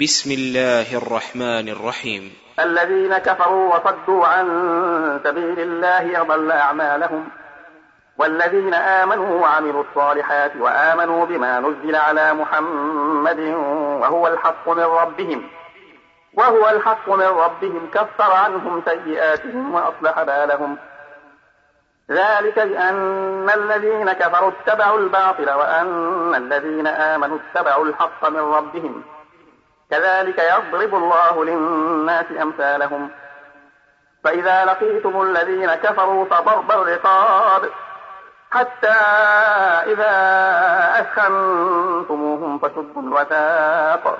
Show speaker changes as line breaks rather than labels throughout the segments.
بسم الله الرحمن الرحيم
الذين كفروا وصدوا عن سبيل الله أضل أعمالهم والذين آمنوا وعملوا الصالحات وآمنوا بما نزل على محمد وهو الحق من ربهم وهو الحق من ربهم كفر عنهم سيئاتهم وأصلح بالهم ذلك بأن الذين كفروا اتبعوا الباطل وأن الذين آمنوا اتبعوا الحق من ربهم ۖ كذلك يضرب الله للناس أمثالهم فإذا لقيتم الذين كفروا فضرب الرقاب حتى إذا أثخنتموهم فشدوا الوثاق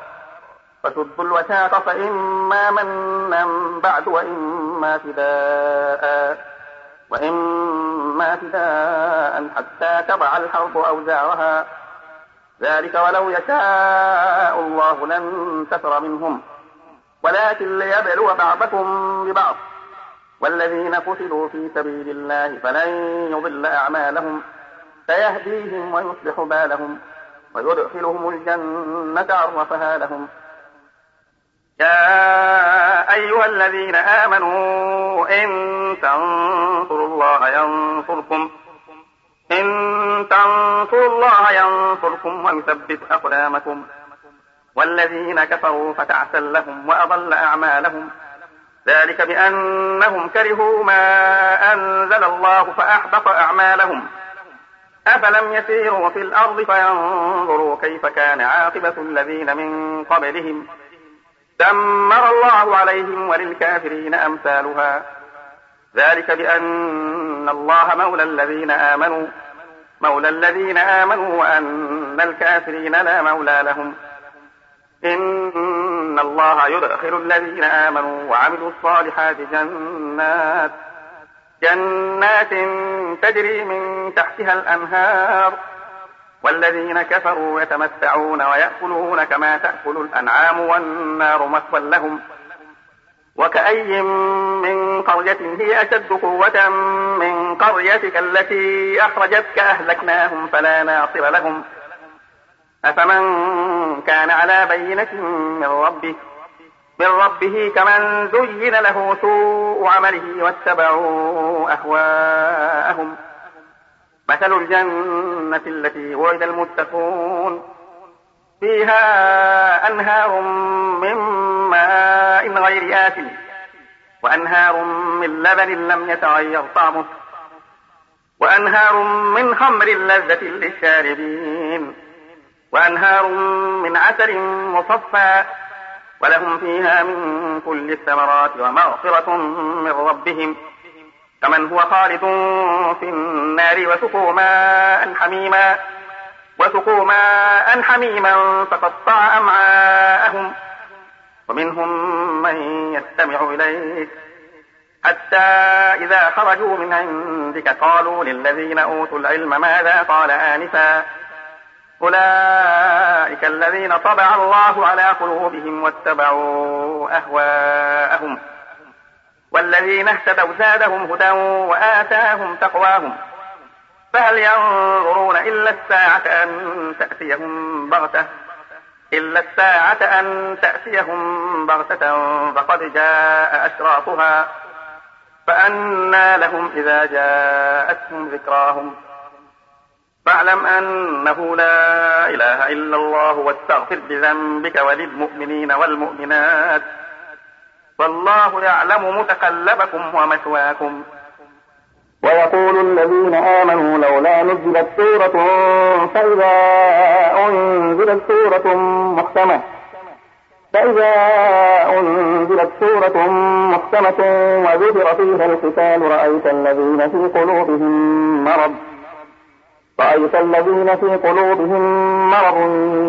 فشدوا الوثاق فإما منا بعد وإما فداء وإما فداء حتى تضع الحرب أوزارها ذلك ولو يشاء الله لانتصر منهم ولكن ليبلو بعضكم ببعض والذين قتلوا في سبيل الله فلن يضل أعمالهم سيهديهم ويصلح بالهم ويدخلهم الجنة عرفها لهم يا أيها الذين آمنوا إن تنصروا الله ينصركم إن تنصروا الله ينصركم ويثبت أقدامكم والذين كفروا فتعسا لهم وأضل أعمالهم ذلك بأنهم كرهوا ما أنزل الله فأحبط أعمالهم أفلم يسيروا في الأرض فينظروا كيف كان عاقبة الذين من قبلهم دمر الله عليهم وللكافرين أمثالها ذلك بأن الله مولى الذين آمنوا مولى الذين آمنوا وأن الكافرين لا مولى لهم إن الله يدخل الذين آمنوا وعملوا الصالحات جنات جنات تجري من تحتها الأنهار والذين كفروا يتمتعون ويأكلون كما تأكل الأنعام والنار مثوى لهم ۖ وكأي من قرية هي أشد قوة من قريتك التي أخرجتك أهلكناهم فلا ناصر لهم أفمن كان على بينة من ربه من ربه كمن زين له سوء عمله واتبعوا أهواءهم مثل الجنة التي وعد المتقون فيها أنهار من ماء غير آسن وأنهار من لبن لم يتغير طعمه وأنهار من خمر لذة للشاربين وأنهار من عسل مصفى ولهم فيها من كل الثمرات ومغفرة من ربهم كمن هو خالد في النار وسقوا ماء حميما وسقوا ماء حميما فقطع أمعاءهم ومنهم من يستمع إليك حتى إذا خرجوا من عندك قالوا للذين أوتوا العلم ماذا قال آنفا أولئك الذين طبع الله على قلوبهم واتبعوا أهواءهم والذين اهتدوا زادهم هدى وآتاهم تقواهم فهل ينظرون إلا الساعة أن تأتيهم بغتة إلا الساعة أن تأتيهم بغتة فقد جاء أشراطها فأنى لهم إذا جاءتهم ذكراهم فاعلم أنه لا إله إلا الله واستغفر بذنبك وللمؤمنين والمؤمنات والله يعلم متقلبكم ومثواكم ويقول الذين آمنوا لولا نزلت سورة فإذا أنزلت سورة محكمة فإذا أنزلت سورة محكمة وذكر فيها القتال رأيت الذين في قلوبهم مرض رأيت الذين في قلوبهم مرض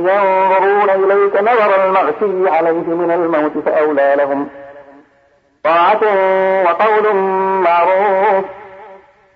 ينظرون إليك نظر المغشي عليه من الموت فأولى لهم طاعة وقول معروف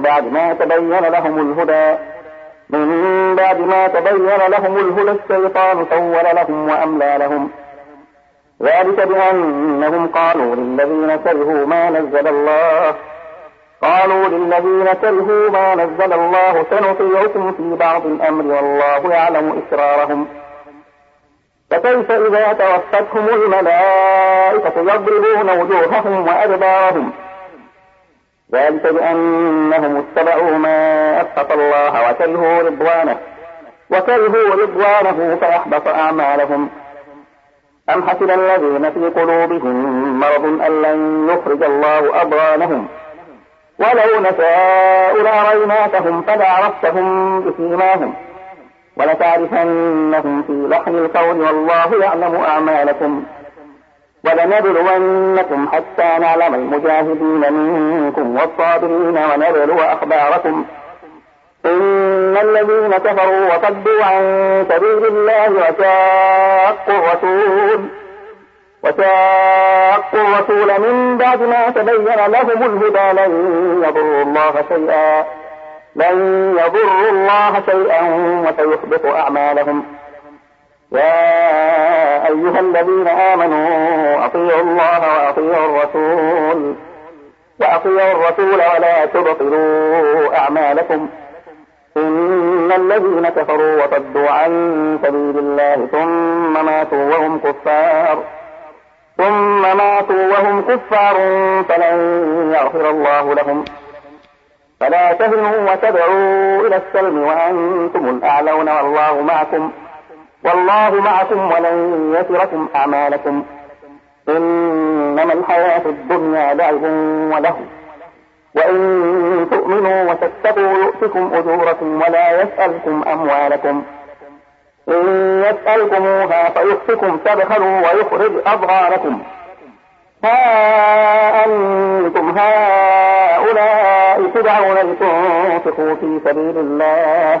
من بعد ما تبين لهم الهدى من بعد ما تبين لهم الهدى الشيطان سول لهم وأملى لهم ذلك بأنهم قالوا للذين كرهوا ما نزل الله قالوا للذين كرهوا ما نزل الله سنطيعكم في بعض الأمر والله يعلم إسرارهم فكيف إذا توفتهم الملائكة يضربون وجوههم وأدبارهم ۖ ذلك بأنهم اتبعوا ما أسخط الله وكرهوا رضوانه وكرهوا رضوانه فأحبط أعمالهم أم حسب الذين في قلوبهم مرض أن لن يخرج الله أضغانهم ولو نشاء لأريناكهم فلعرفتهم بسيماهم ولتعرفنهم في لحن القول والله يعلم أعمالكم ولنبلونكم حتى نعلم المجاهدين منكم والصابرين ونبلو أخباركم إن الذين كفروا وصدوا عن سبيل الله وشاقوا الرسول وشاقوا الرسول من بعد ما تبين لهم الهدى لن يضروا الله شيئا لن يضروا الله شيئا وسيحبط أعمالهم يا أيها الذين آمنوا أطيعوا الله وأطيعوا الرسول وأطيعوا الرسول ولا تبطلوا أعمالكم إن الذين كفروا وصدوا عن سبيل الله ثم ماتوا وهم كفار ثم ماتوا وهم كفار فلن يغفر الله لهم فلا تهنوا وتدعوا إلى السلم وأنتم الأعلون والله معكم والله معكم ولن يتركم أعمالكم إنما الحياة الدنيا لعب وله وإن تؤمنوا وتتقوا يؤتكم أجوركم ولا يسألكم أموالكم إن يسألكموها فيؤتكم تبخلوا ويخرج أضغاركم ها أنتم هؤلاء تدعون لتنفقوا في سبيل الله